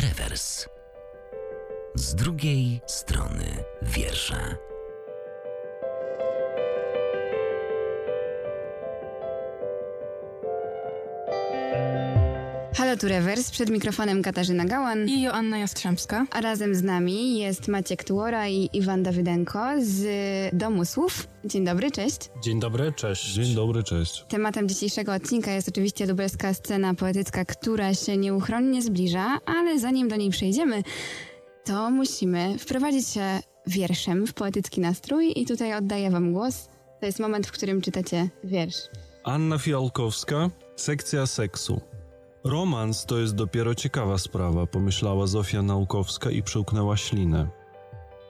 Rewers. Z drugiej strony wiersza. Halo tu Rewers, przed mikrofonem Katarzyna Gałan. I Joanna Jastrzębska. A razem z nami jest Maciek Tułora i Iwan Dawydenko z Domu Słów. Dzień dobry, cześć. Dzień dobry, cześć. Dzień dobry, cześć. Tematem dzisiejszego odcinka jest oczywiście lubelska scena poetycka, która się nieuchronnie zbliża, ale zanim do niej przejdziemy, to musimy wprowadzić się wierszem w poetycki nastrój i tutaj oddaję wam głos. To jest moment, w którym czytacie wiersz. Anna Fialkowska, sekcja seksu. Romans to jest dopiero ciekawa sprawa, pomyślała Zofia Naukowska i przełknęła ślinę.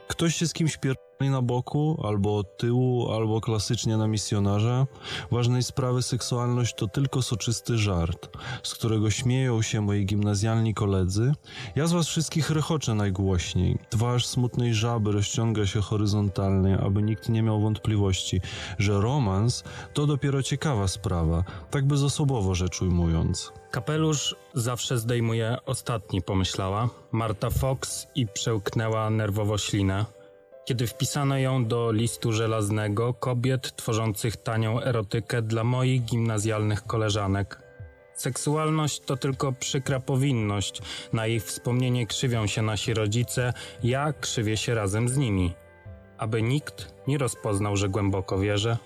Ktoś się z kimś pierdoli na boku, albo tyłu, albo klasycznie na misjonarza. Ważnej sprawy seksualność to tylko soczysty żart, z którego śmieją się moi gimnazjalni koledzy. Ja z was wszystkich rechoczę najgłośniej. Twarz smutnej żaby rozciąga się horyzontalnie, aby nikt nie miał wątpliwości, że romans to dopiero ciekawa sprawa, tak bezosobowo rzecz ujmując. Kapelusz zawsze zdejmuje ostatni, pomyślała Marta Fox i przełknęła nerwowo ślinę. Kiedy wpisano ją do listu żelaznego kobiet tworzących tanią erotykę dla moich gimnazjalnych koleżanek. Seksualność to tylko przykra powinność. Na jej wspomnienie krzywią się nasi rodzice, ja krzywię się razem z nimi. Aby nikt nie rozpoznał, że głęboko wierzę,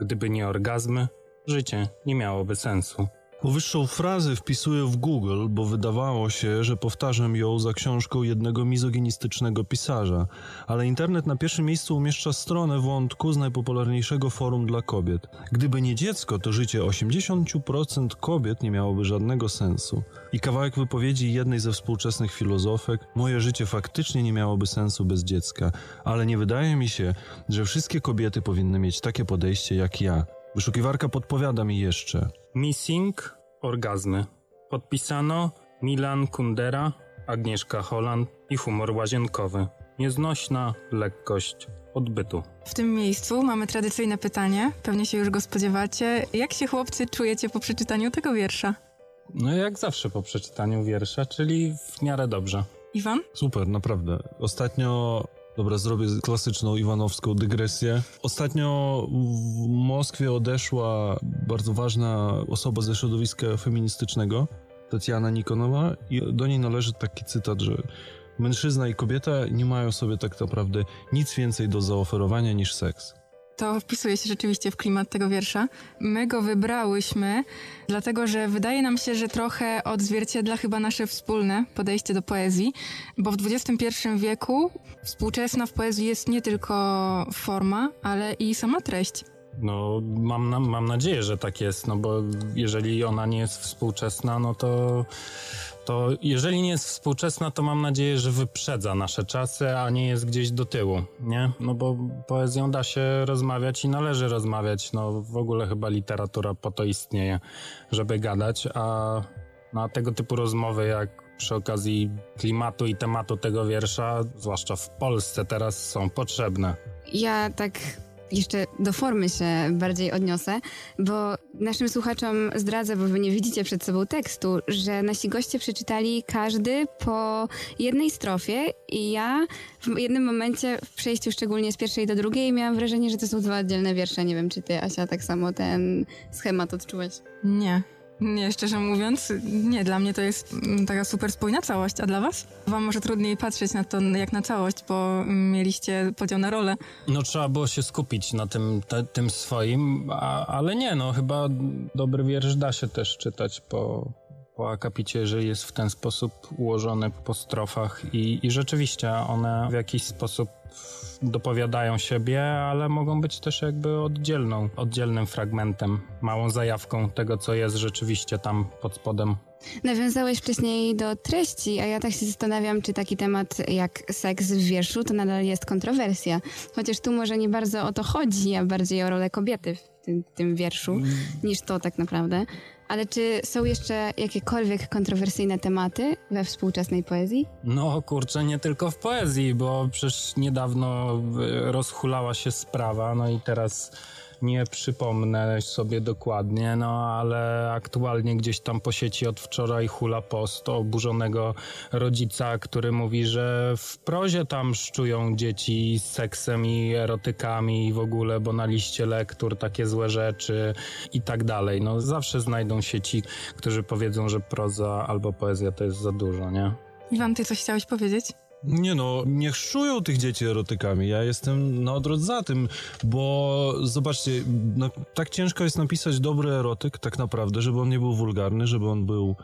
gdyby nie orgazmy, życie nie miałoby sensu. Powyższą frazę wpisuję w Google, bo wydawało się, że powtarzam ją za książką jednego mizoginistycznego pisarza, ale internet na pierwszym miejscu umieszcza stronę wątku z najpopularniejszego forum dla kobiet. Gdyby nie dziecko, to życie 80% kobiet nie miałoby żadnego sensu. I kawałek wypowiedzi jednej ze współczesnych filozofek: Moje życie faktycznie nie miałoby sensu bez dziecka, ale nie wydaje mi się, że wszystkie kobiety powinny mieć takie podejście jak ja. Wyszukiwarka podpowiada mi jeszcze. Missing orgazmy. Podpisano Milan Kundera, Agnieszka Holland i humor łazienkowy. Nieznośna lekkość odbytu. W tym miejscu mamy tradycyjne pytanie, pewnie się już go spodziewacie. Jak się chłopcy czujecie po przeczytaniu tego wiersza? No jak zawsze po przeczytaniu wiersza, czyli w miarę dobrze. Iwan? Super, naprawdę. Ostatnio Dobra, zrobię klasyczną iwanowską dygresję. Ostatnio w Moskwie odeszła bardzo ważna osoba ze środowiska feministycznego, Tatiana Nikonowa, i do niej należy taki cytat, że mężczyzna i kobieta nie mają sobie tak naprawdę nic więcej do zaoferowania niż seks to wpisuje się rzeczywiście w klimat tego wiersza. My go wybrałyśmy, dlatego że wydaje nam się, że trochę odzwierciedla chyba nasze wspólne podejście do poezji, bo w XXI wieku współczesna w poezji jest nie tylko forma, ale i sama treść. No, mam, mam nadzieję, że tak jest, no bo jeżeli ona nie jest współczesna, no to to jeżeli nie jest współczesna, to mam nadzieję, że wyprzedza nasze czasy, a nie jest gdzieś do tyłu, nie? No bo poezją da się rozmawiać i należy rozmawiać, no w ogóle chyba literatura po to istnieje, żeby gadać, a na tego typu rozmowy jak przy okazji klimatu i tematu tego wiersza, zwłaszcza w Polsce teraz są potrzebne. Ja tak jeszcze do formy się bardziej odniosę, bo naszym słuchaczom zdradzę, bo wy nie widzicie przed sobą tekstu, że nasi goście przeczytali każdy po jednej strofie i ja w jednym momencie w przejściu szczególnie z pierwszej do drugiej miałam wrażenie, że to są dwa oddzielne wiersze. Nie wiem, czy ty, Asia, tak samo ten schemat odczułeś? Nie. Nie, szczerze mówiąc, nie, dla mnie to jest mm, taka super spójna całość, a dla was? Wam może trudniej patrzeć na to jak na całość, bo mieliście podział na rolę. No trzeba było się skupić na tym, te, tym swoim, a, ale nie, no chyba dobry wiersz da się też czytać po, po akapicie, jeżeli jest w ten sposób ułożony po strofach i, i rzeczywiście one w jakiś sposób dopowiadają siebie, ale mogą być też jakby oddzielną, oddzielnym fragmentem, małą zajawką tego, co jest rzeczywiście tam pod spodem. Nawiązałeś wcześniej do treści, a ja tak się zastanawiam, czy taki temat jak seks w wierszu to nadal jest kontrowersja. Chociaż tu może nie bardzo o to chodzi, a bardziej o rolę kobiety w tym, tym wierszu, mm. niż to tak naprawdę. Ale czy są jeszcze jakiekolwiek kontrowersyjne tematy we współczesnej poezji? No kurczę, nie tylko w poezji, bo przecież niedawno e, rozhulała się sprawa, no i teraz nie przypomnę sobie dokładnie, no ale aktualnie gdzieś tam po sieci od wczoraj hula post oburzonego rodzica, który mówi, że w prozie tam szczują dzieci z seksem i erotykami i w ogóle, bo na liście lektur takie złe rzeczy i tak dalej. No zawsze znajdą się ci, którzy powiedzą, że proza albo poezja to jest za dużo, nie? Iwan, ty coś chciałeś powiedzieć? Nie no, niech szują tych dzieci erotykami. Ja jestem na odwrót za tym, bo zobaczcie, no, tak ciężko jest napisać dobry erotyk, tak naprawdę, żeby on nie był wulgarny, żeby on był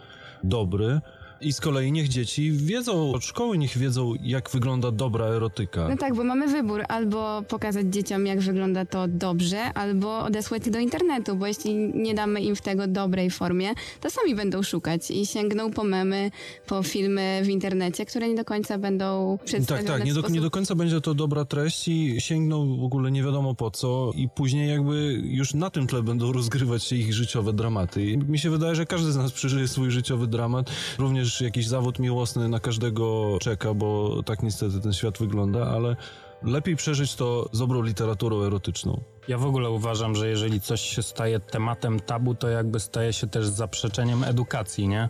dobry. I z kolei niech dzieci wiedzą, od szkoły niech wiedzą, jak wygląda dobra erotyka. No tak, bo mamy wybór albo pokazać dzieciom, jak wygląda to dobrze, albo odesłać do internetu, bo jeśli nie damy im w tego dobrej formie, to sami będą szukać i sięgną po memy, po filmy w internecie, które nie do końca będą Tak, przedstawione tak, nie w do, nie do końca będzie to dobra treść i sięgną w ogóle nie wiadomo po co i później jakby już na tym tle będą rozgrywać się ich życiowe dramaty. I mi się wydaje, że każdy z nas przeżyje swój życiowy dramat, również jakiś zawód miłosny na każdego czeka, bo tak niestety ten świat wygląda, ale lepiej przeżyć to z dobrą literaturą erotyczną. Ja w ogóle uważam, że jeżeli coś się staje tematem tabu, to jakby staje się też zaprzeczeniem edukacji, nie?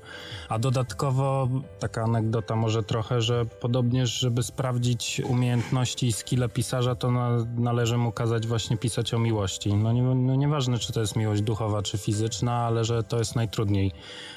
A dodatkowo taka anegdota może trochę, że podobnież, żeby sprawdzić umiejętności i skille pisarza, to na, należy mu kazać właśnie pisać o miłości. No, nie, no nieważne, czy to jest miłość duchowa, czy fizyczna, ale że to jest najtrudniej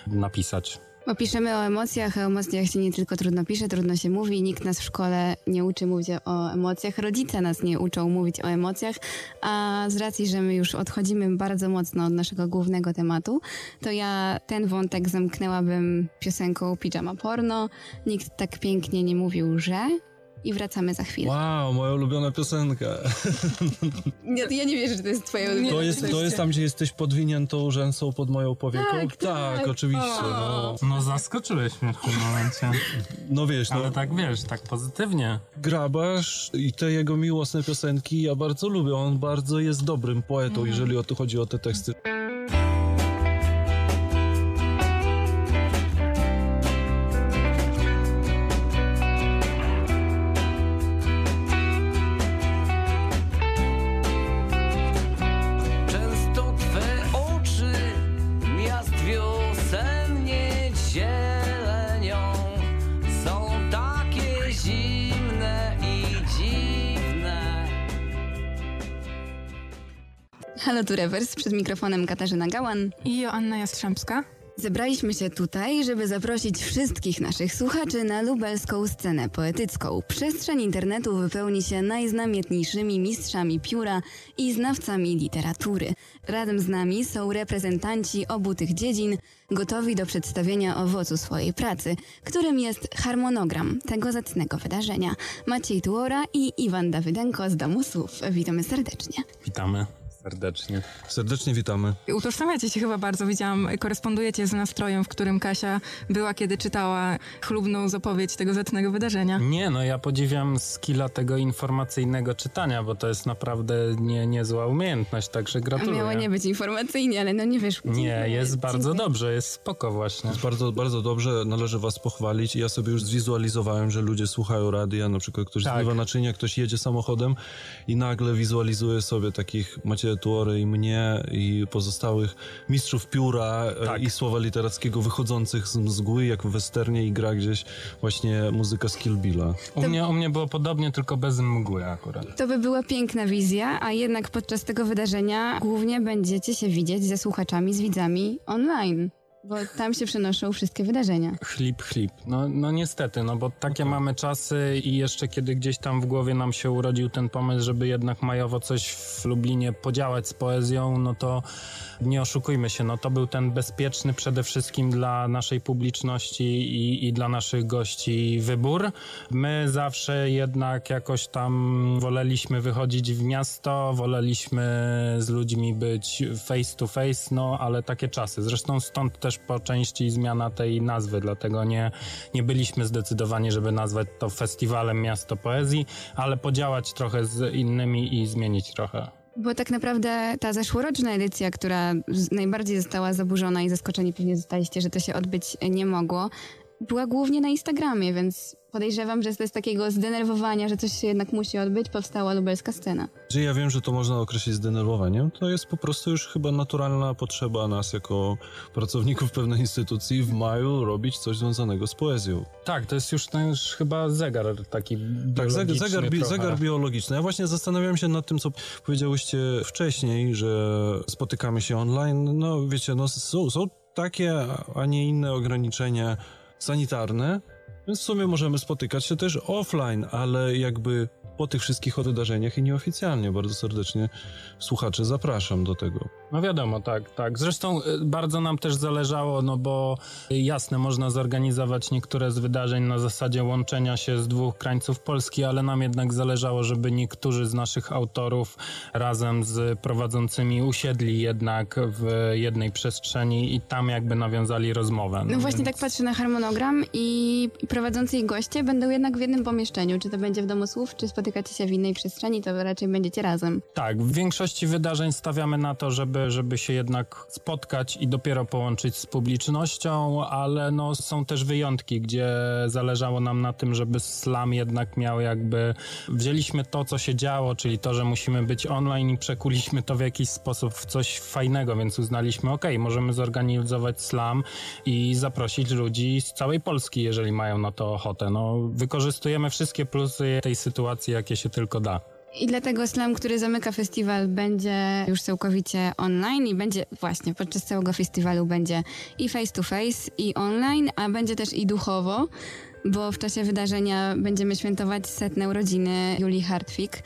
napisać. Bo piszemy o emocjach, a o emocjach się nie tylko trudno pisze, trudno się mówi. Nikt nas w szkole nie uczy mówić o emocjach, rodzice nas nie uczą mówić o emocjach, a z racji, że my już odchodzimy bardzo mocno od naszego głównego tematu, to ja ten wątek zamknęłabym piosenką Pijama Porno. Nikt tak pięknie nie mówił, że... I wracamy za chwilę. Wow, moja ulubiona piosenka. Ja, ja nie wierzę, że to jest twoja ulubiona To jest, to jest tam, gdzie jesteś podwiniętą rzęsą pod moją powieką? Tak, tak. oczywiście. No, No zaskoczyłeś mnie w tym momencie. no wiesz, no, Ale tak wiesz, tak pozytywnie. Grabarz i te jego miłosne piosenki ja bardzo lubię. On bardzo jest dobrym poetą, jeżeli o to chodzi o te teksty. Mikrofonem Katarzyna Gałan. I Joanna Jastrzębska. Zebraliśmy się tutaj, żeby zaprosić wszystkich naszych słuchaczy na lubelską scenę poetycką. Przestrzeń internetu wypełni się najznamietniejszymi mistrzami pióra i znawcami literatury. Razem z nami są reprezentanci obu tych dziedzin, gotowi do przedstawienia owocu swojej pracy, którym jest harmonogram tego zacnego wydarzenia. Maciej Tuora i Iwan Dawydenko z Domu Słów. Witamy serdecznie. Witamy serdecznie. Serdecznie witamy. Utożsamiacie się chyba bardzo, widziałam, korespondujecie z nastrojem, w którym Kasia była, kiedy czytała chlubną zapowiedź tego zacnego wydarzenia. Nie, no ja podziwiam skilla tego informacyjnego czytania, bo to jest naprawdę nie, niezła umiejętność, także gratuluję. miało nie być informacyjnie, ale no nie wiesz. Nie, jest bardzo dobrze, jest spoko właśnie. Jest bardzo, bardzo dobrze, należy was pochwalić. Ja sobie już zwizualizowałem, że ludzie słuchają radia, na przykład ktoś Tak. zmywa naczynia, ktoś jedzie samochodem i nagle wizualizuje sobie takich Macieja Tuory i mnie i pozostałych mistrzów pióra e, Tak. i słowa literackiego wychodzących z mgły, jak w westernie i gra gdzieś właśnie muzyka z Kill Billa. U mnie, u mnie było podobnie, tylko bez mgły akurat. To by była piękna wizja, a jednak podczas tego wydarzenia głównie będziecie się widzieć ze słuchaczami, z widzami online. Bo tam się przenoszą wszystkie wydarzenia. Chlip, chlip. No, no niestety, no bo takie mamy czasy i jeszcze kiedy gdzieś tam w głowie nam się urodził ten pomysł, żeby jednak majowo coś w Lublinie podziałać z poezją, no to nie oszukujmy się, no to był ten bezpieczny przede wszystkim dla naszej publiczności i, i dla naszych gości wybór. My zawsze jednak jakoś tam woleliśmy wychodzić w miasto, woleliśmy z ludźmi być face to face, no ale takie czasy. Zresztą stąd też po części zmiana tej nazwy, dlatego nie, nie byliśmy zdecydowani, żeby nazwać to festiwalem Miasto Poezji, ale podziałać trochę z innymi i zmienić trochę. Bo tak naprawdę ta zeszłoroczna edycja, która najbardziej została zaburzona i zaskoczeni pewnie zostaliście, że to się odbyć nie mogło, była głównie na Instagramie, więc podejrzewam, że z takiego zdenerwowania, że coś się jednak musi odbyć, powstała lubelska scena. Że ja wiem, że to można określić zdenerwowaniem. To jest po prostu już chyba naturalna potrzeba nas jako pracowników pewnej instytucji w maju robić coś związanego z poezją. Tak, to jest już ten już chyba zegar taki Tak, zegar, biologiczny zegar, bi- zegar biologiczny. Ja właśnie zastanawiam się nad tym, co powiedziałyście wcześniej, że spotykamy się online. No wiecie, no są, są takie, a nie inne ograniczenia sanitarne, więc w sumie możemy spotykać się też offline, ale jakby po tych wszystkich wydarzeniach i nieoficjalnie. Bardzo serdecznie słuchacze zapraszam do tego. No wiadomo, tak, tak. Zresztą y, bardzo nam też zależało, no bo y, jasne, można zorganizować niektóre z wydarzeń na zasadzie łączenia się z dwóch krańców Polski, ale nam jednak zależało, żeby niektórzy z naszych autorów razem z prowadzącymi usiedli jednak w jednej przestrzeni i tam jakby nawiązali rozmowę. No właśnie więc- tak patrzę na harmonogram i, i prowadzący i goście będą jednak w jednym pomieszczeniu. Czy to będzie w Domu Słów, czy spotykacie się w innej przestrzeni, to raczej będziecie razem. Tak, w większości wydarzeń stawiamy na to, żeby, żeby się jednak spotkać i dopiero połączyć z publicznością, ale no, są też wyjątki, gdzie zależało nam na tym, żeby slam jednak miał jakby... Wzięliśmy to, co się działo, czyli to, że musimy być online i przekuliśmy to w jakiś sposób w coś fajnego, więc uznaliśmy, ok, możemy zorganizować slam i zaprosić ludzi z całej Polski, jeżeli mają na to ochotę. No, wykorzystujemy wszystkie plusy tej sytuacji, jakie się tylko da. I dlatego slam, który zamyka festiwal, będzie już całkowicie online i będzie właśnie podczas całego festiwalu będzie i face to face, i online, a będzie też i duchowo, bo w czasie wydarzenia będziemy świętować setne urodziny Julii Hartwig.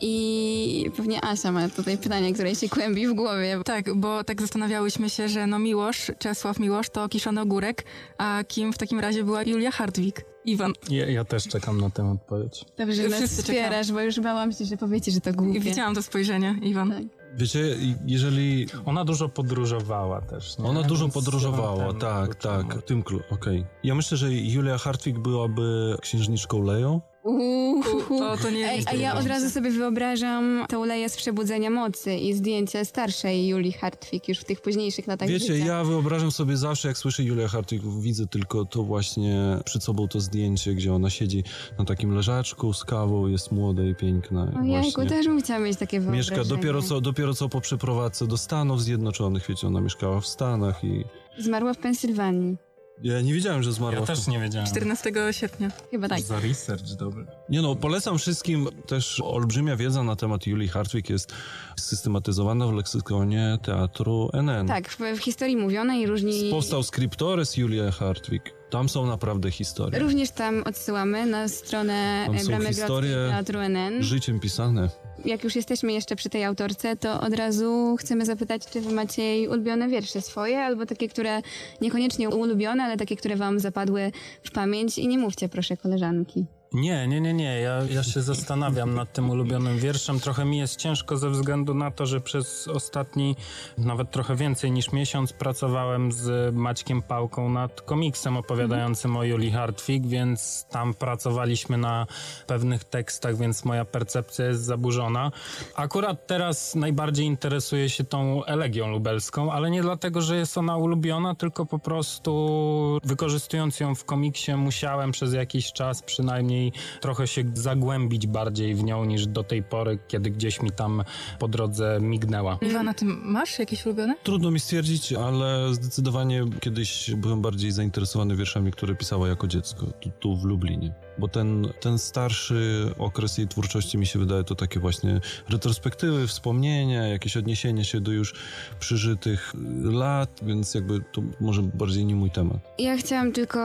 I pewnie Asia ma tutaj pytanie, które się kłębi w głowie. Tak, bo tak zastanawiałyśmy się, że no Miłosz, Czesław Miłosz to kiszony ogórek, a kim w takim razie była Julia Hartwig? Iwan. Ja, ja też czekam na tę odpowiedź. Dobrze, że nas wspierasz, bo już bałam się, że powiecie, że to głupie. Widziałam to spojrzenie, Iwan. Tak. Wiecie, jeżeli Ona dużo podróżowała też. Nie? Ona dużo Więc podróżowała, tak, tak. W tym klu- okej. Ja myślę, że Julia Hartwig byłaby księżniczką Leją. Uuu. To, to nie Ej, a ja od razu sobie wyobrażam tą Leję z Przebudzenia Mocy i zdjęcie starszej Julii Hartwig już w tych późniejszych latach Wiecie, życia. ja wyobrażam sobie zawsze, jak słyszę Julię Hartwig, widzę tylko to właśnie przed sobą to zdjęcie, gdzie ona siedzi na takim leżaczku z kawą, jest młoda i piękna. Ojejku, właśnie też bym chciała mieć takie wyobrażenie. Mieszka dopiero co, dopiero co po przeprowadzce do Stanów Zjednoczonych, wiecie, ona mieszkała w Stanach i Zmarła w Pensylwanii. Ja nie wiedziałem, że zmarła. Ja też nie wiedziałem. 14 sierpnia. Chyba tak. Za research dobry. Nie no, polecam wszystkim też olbrzymia wiedza na temat Julii Hartwig jest systematyzowana w leksykonie teatru NN. Tak, w, w historii mówionej różni... Powstał Scriptores Julia Hartwig. Tam są naprawdę historie. Również tam odsyłamy na stronę Tam e, są Bramy historie Grodzkiej Teatru NN. Życiem pisane. Jak już jesteśmy jeszcze przy tej autorce, to od razu chcemy zapytać, czy wy macie jej ulubione wiersze swoje, albo takie, które niekoniecznie ulubione, ale takie, które wam zapadły w pamięć i nie mówcie proszę koleżanki. Nie, nie, nie, nie. Ja, ja się zastanawiam nad tym ulubionym wierszem. Trochę mi jest ciężko ze względu na to, że przez ostatni, nawet trochę więcej niż miesiąc, pracowałem z Maćkiem Pałką nad komiksem opowiadającym o Julii Hartwig, więc tam pracowaliśmy na pewnych tekstach, więc moja percepcja jest zaburzona. Akurat teraz najbardziej interesuję się tą elegią lubelską, ale nie dlatego, że jest ona ulubiona, tylko po prostu wykorzystując ją w komiksie musiałem przez jakiś czas przynajmniej trochę się zagłębić bardziej w nią niż do tej pory, kiedy gdzieś mi tam po drodze mignęła. Iwan, a ty masz jakieś ulubione? Trudno mi stwierdzić, ale zdecydowanie kiedyś byłem bardziej zainteresowany wierszami, które pisała jako dziecko, tu, tu w Lublinie. Bo ten, ten starszy okres jej twórczości mi się wydaje to takie właśnie retrospektywy, wspomnienia, jakieś odniesienie się do już przeżytych lat, więc jakby to może bardziej nie mój temat. Ja chciałam tylko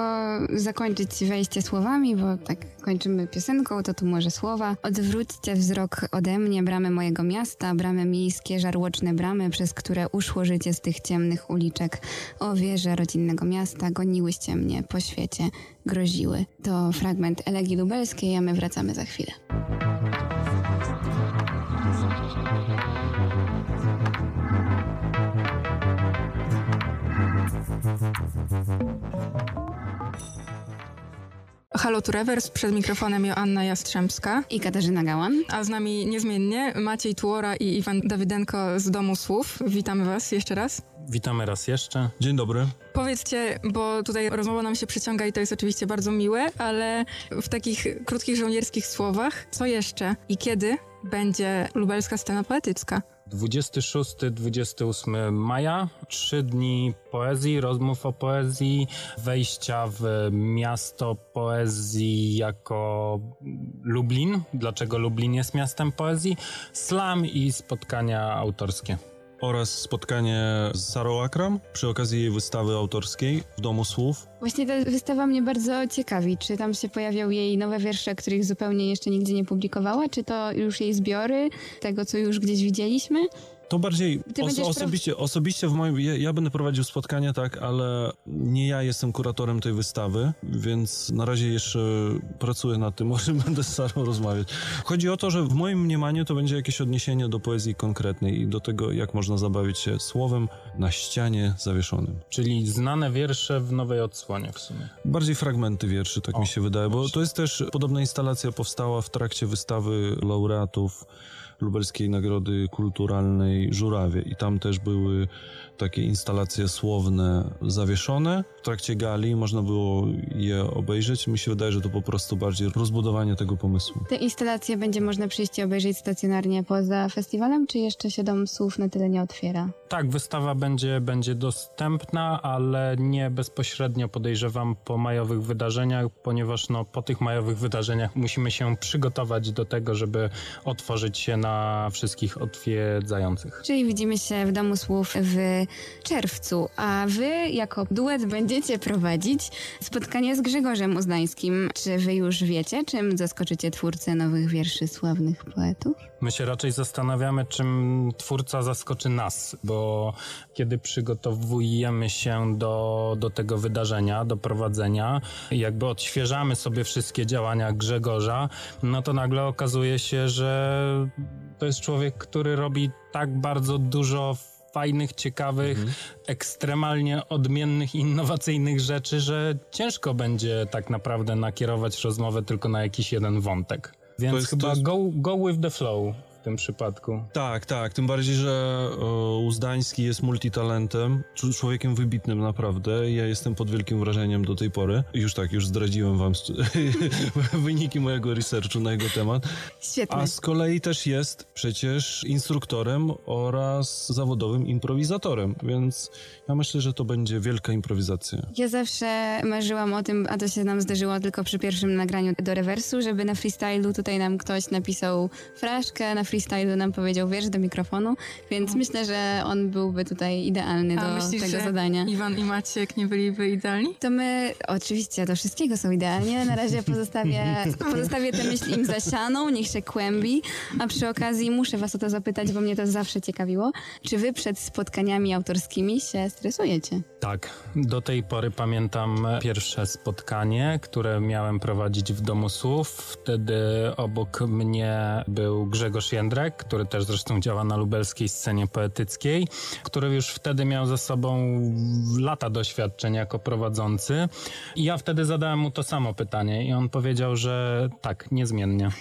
zakończyć wejście słowami, bo tak kończymy piosenką, to tu może słowa. Odwróćcie wzrok ode mnie, bramy mojego miasta, bramy miejskie, żarłoczne bramy, przez które uszło życie z tych ciemnych uliczek. O wieże rodzinnego miasta, goniłyście mnie po świecie, groziły. To fragment Elegii Lubelskiej, a my wracamy za chwilę. Halo tu Rewers, przed mikrofonem Joanna Jastrzębska. I Katarzyna Gałan. A z nami niezmiennie Maciej Tułora i Iwan Dawydenko z Domu Słów. Witamy was jeszcze raz. Witamy raz jeszcze. Dzień dobry. Powiedzcie, bo tutaj rozmowa nam się przyciąga i to jest oczywiście bardzo miłe, ale w takich krótkich żołnierskich słowach, co jeszcze i kiedy będzie lubelska scena poetycka? 26-28 maja, trzy dni poezji, rozmów o poezji, wejścia w miasto poezji jako Lublin. Dlaczego Lublin jest miastem poezji? Slam i spotkania autorskie. Oraz spotkanie z Sarą Akram przy okazji jej wystawy autorskiej w Domu Słów. Właśnie ta wystawa mnie bardzo ciekawi. Czy tam się pojawią jej nowe wiersze, których zupełnie jeszcze nigdzie nie publikowała? Czy to już jej zbiory tego, co już gdzieś widzieliśmy? To bardziej Ty os- będziesz osobiście, osobiście w moim. Ja, ja będę prowadził spotkania, tak, ale nie ja jestem kuratorem tej wystawy, więc na razie jeszcze pracuję nad tym, o czym będę z Sarą rozmawiać. Chodzi o to, że w moim mniemaniu to będzie jakieś odniesienie do poezji konkretnej i do tego, jak można zabawić się słowem na ścianie zawieszonym. Czyli znane wiersze w nowej odsłonie w sumie. Bardziej fragmenty wierszy, tak O, mi się wydaje, bo właśnie. to jest też podobna instalacja powstała w trakcie wystawy laureatów Lubelskiej Nagrody Kulturalnej Żurawie i tam też były takie instalacje słowne zawieszone w trakcie gali, można było je obejrzeć. Mi się wydaje, że to po prostu bardziej rozbudowanie tego pomysłu. Te instalacje będzie można przyjść i obejrzeć stacjonarnie poza festiwalem, czy jeszcze się Dom Słów na tyle nie otwiera? Tak, wystawa będzie, będzie dostępna, ale nie bezpośrednio podejrzewam po majowych wydarzeniach, ponieważ no, po tych majowych wydarzeniach musimy się przygotować do tego, żeby otworzyć się na wszystkich odwiedzających. Czyli widzimy się w Domu Słów w czerwcu, a wy jako duet będziecie prowadzić spotkanie z Grzegorzem Uznańskim. Czy wy już wiecie, czym zaskoczycie twórcę nowych wierszy sławnych poetów? My się raczej zastanawiamy, czym twórca zaskoczy nas, bo kiedy przygotowujemy się do, do tego wydarzenia, do prowadzenia, i jakby odświeżamy sobie wszystkie działania Grzegorza, no to nagle okazuje się, że to jest człowiek, który robi tak bardzo dużo fajnych, ciekawych, ekstremalnie odmiennych, innowacyjnych rzeczy, że ciężko będzie tak naprawdę nakierować rozmowę tylko na jakiś jeden wątek. Więc jest- to chyba jest- go, go with the flow w tym przypadku. Tak, tak, tym bardziej, że e, Uzdański jest multitalentem, człowiekiem wybitnym naprawdę. Ja jestem pod wielkim wrażeniem do tej pory. Już tak, już zdradziłem wam wyniki mojego researchu na jego temat. Świetnie. A z kolei też jest przecież instruktorem oraz zawodowym improwizatorem, więc ja myślę, że to będzie wielka improwizacja. Ja zawsze marzyłam o tym, a to się nam zdarzyło tylko przy pierwszym nagraniu do rewersu, żeby na freestylu tutaj nam ktoś napisał fraszkę, na freestylu nam powiedział wiersz do mikrofonu, więc myślę, że on byłby tutaj idealny A do myślisz, tego że zadania. Iwan i Maciek nie byliby idealni? To my, oczywiście, do wszystkiego są idealnie. Na razie pozostawię, pozostawię tę myśl im zasianą, niech się kłębi. A przy okazji muszę was o to zapytać, bo mnie to zawsze ciekawiło. Czy wy przed spotkaniami autorskimi się stresujecie? Tak, do tej pory pamiętam pierwsze spotkanie, które miałem prowadzić w Domu Słów. Wtedy obok mnie był Grzegorz Jędrek, który też zresztą działa na lubelskiej scenie poetyckiej, który już wtedy miał za sobą lata doświadczeń jako prowadzący. I ja wtedy zadałem mu to samo pytanie i on powiedział, że tak, niezmiennie.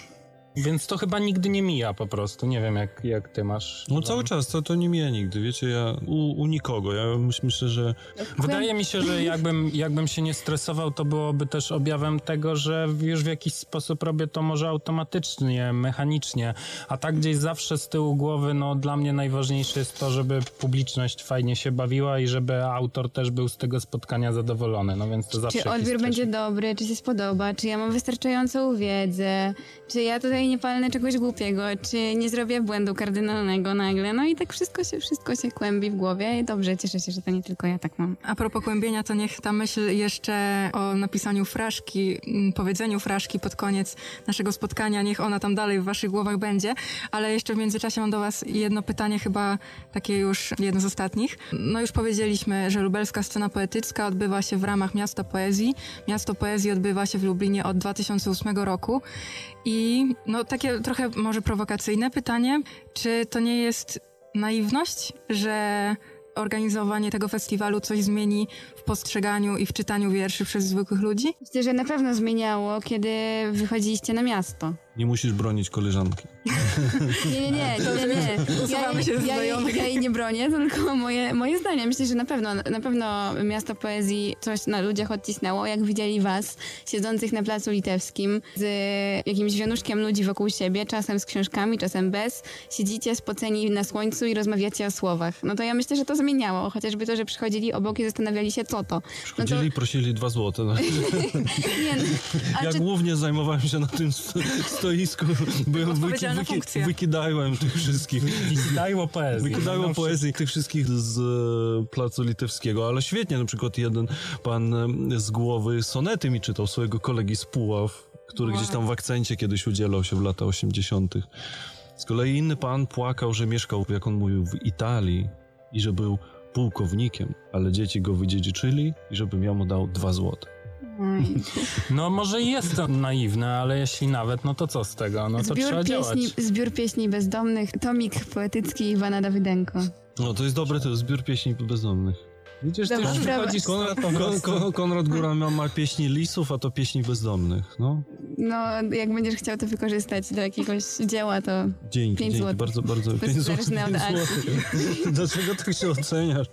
Więc to chyba nigdy nie mija po prostu. Nie wiem, jak, jak ty masz. No cały czas, to, to nie mija nigdy, wiecie, ja u, u nikogo, ja myśl, myślę, że Wydaje mi się, że jakbym, jakbym się nie stresował, to byłoby też objawem tego, że już w jakiś sposób robię to może automatycznie, mechanicznie, a tak gdzieś zawsze z tyłu głowy, no dla mnie najważniejsze jest to, żeby publiczność fajnie się bawiła i żeby autor też był z tego spotkania zadowolony, no więc to zawsze Czy odbiór będzie dobry, czy się spodoba, czy ja mam wystarczającą wiedzę, czy ja tutaj nie palnę czegoś głupiego, czy nie zrobię błędu kardynalnego nagle. No i tak wszystko się, wszystko się kłębi w głowie i dobrze, cieszę się, że to nie tylko ja tak mam. A propos kłębienia, to niech ta myśl jeszcze o napisaniu fraszki, mm, powiedzeniu fraszki pod koniec naszego spotkania, niech ona tam dalej w waszych głowach będzie. Ale jeszcze w międzyczasie mam do was jedno pytanie, chyba takie już jedno z ostatnich. No już powiedzieliśmy, że lubelska scena poetycka odbywa się w ramach Miasta Poezji. Miasto Poezji odbywa się w Lublinie od 2008 roku. I no takie trochę może prowokacyjne pytanie, czy to nie jest naiwność, że organizowanie tego festiwalu coś zmieni w postrzeganiu i w czytaniu wierszy przez zwykłych ludzi? Myślę, że na pewno zmieniało, kiedy wychodziliście na miasto. Nie musisz bronić koleżanki. Nie, nie, nie, nie, nie. Usuwamy się ja, jej- znajomych. ja jej nie bronię, tylko moje, moje zdanie. Myślę, że na pewno, na pewno miasto poezji coś na ludziach odcisnęło, jak widzieli was, siedzących na placu litewskim, z jakimś wianuszkiem ludzi wokół siebie, czasem z książkami, czasem bez. Siedzicie spoceni na słońcu i rozmawiacie o słowach. No to ja myślę, że to zmieniało. Chociażby to, że przychodzili obok i zastanawiali się, co to. No to Chodzili i prosili dwa złote. No. nie, no, Ja czy, głównie zajmowałem się na tym sto- stoisku, byłem wyki, wyki, wykidałem tych wszystkich. Wykidajło poezji tych wszystkich z e, placu litewskiego, ale świetnie, na przykład jeden pan e, z głowy sonety mi czytał swojego kolegi z Puław, który gdzieś tam w akcencie kiedyś udzielał się w latach 80. Z kolei inny pan płakał, że mieszkał, jak on mówił, w Italii i że był pułkownikiem, ale dzieci go wydziedziczyli i żebym ja mu dał dwa złote. No może i jest to naiwne, ale jeśli nawet, no to co z tego? No to trzeba Zbiór działać. pieśni, zbiór pieśni bezdomnych, tomik poetycki Iwana Dawydenko. No to jest dobre, to jest zbiór pieśni bezdomnych. Widzisz, ty Dobra, już dobra. wychodzisz Konrad, po Kon, prostu. Kon, Konrad Góra ma, ma pieśni lisów, a to pieśni bezdomnych. No, No, jak będziesz chciał to wykorzystać do jakiegoś dzieła, to dzięki, Pięć dzięki, złotych. bardzo, bardzo. jest pięć zależne od pięć złotych. Dlaczego tak się oceniasz?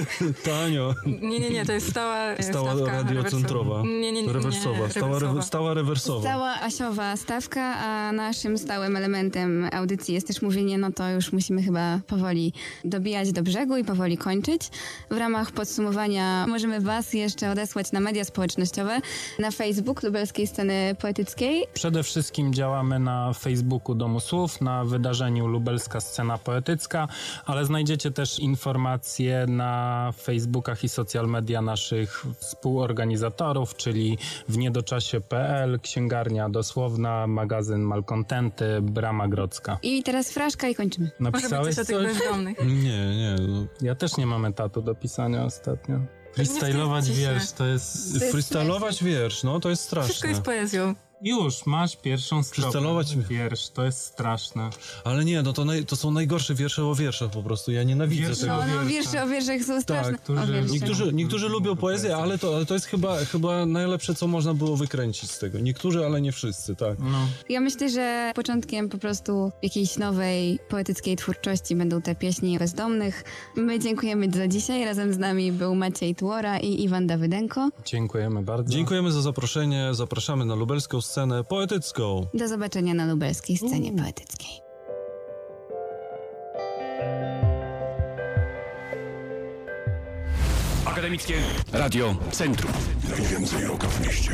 Tanio. Nie, nie, nie, to jest stała Stała radiocentrowa. rewersowa. Nie, nie, nie, nie, Rewersowa, stała, rewersowa. rewe, stała rewersowa. stała asiowa stawka, a naszym stałym elementem audycji jest też mówienie, no to już musimy chyba powoli dobijać do brzegu i powoli kończyć. W ramach podsumowania możemy was jeszcze odesłać na media społecznościowe, na Facebook Lubelskiej Sceny Poetyckiej. Przede wszystkim działamy na Facebooku Domu Słów, na wydarzeniu Lubelska Scena Poetycka, ale znajdziecie też informacje na Facebookach i social media naszych współorganizatorów, czyli w niedoczasie.pl, Księgarnia Dosłowna, magazyn Malkontenty, Brama Grodzka. I teraz fraszka i kończymy. Może być Napisałeś coś o tych coś? bezdomnych. Nie, nie. No. Ja też nie mam etatu do pisania ostatnio. Freestylować wiersz to jest... jest Freestylować wiersz, no to jest Wszystko straszne. jest poezją. Już, masz pierwszą stronę. Freestylować- wiersz, to jest straszne. Ale nie, no to, naj, to są najgorsze wiersze o wierszach po prostu. Ja nienawidzę Wiersze tego. No, no wiersza. wiersze o wierszach są straszne. którzy- o wiersze. Niektórzy, niektórzy lubią poezję, ale to, ale to jest chyba, chyba najlepsze, co można było wykręcić z tego. Niektórzy, ale nie wszyscy, tak. No. Ja myślę, że początkiem po prostu jakiejś nowej poetyckiej twórczości będą te pieśni bezdomnych. My dziękujemy za dzisiaj. Razem z nami był Maciej Tuora i Iwan Dawydenko. Dziękujemy bardzo. Dziękujemy za zaproszenie. Zapraszamy na lubelską scenę poetycką. Do zobaczenia na lubelskiej scenie poetyckiej. Akademickie Radio Centrum. Najwięcej oka w mieście.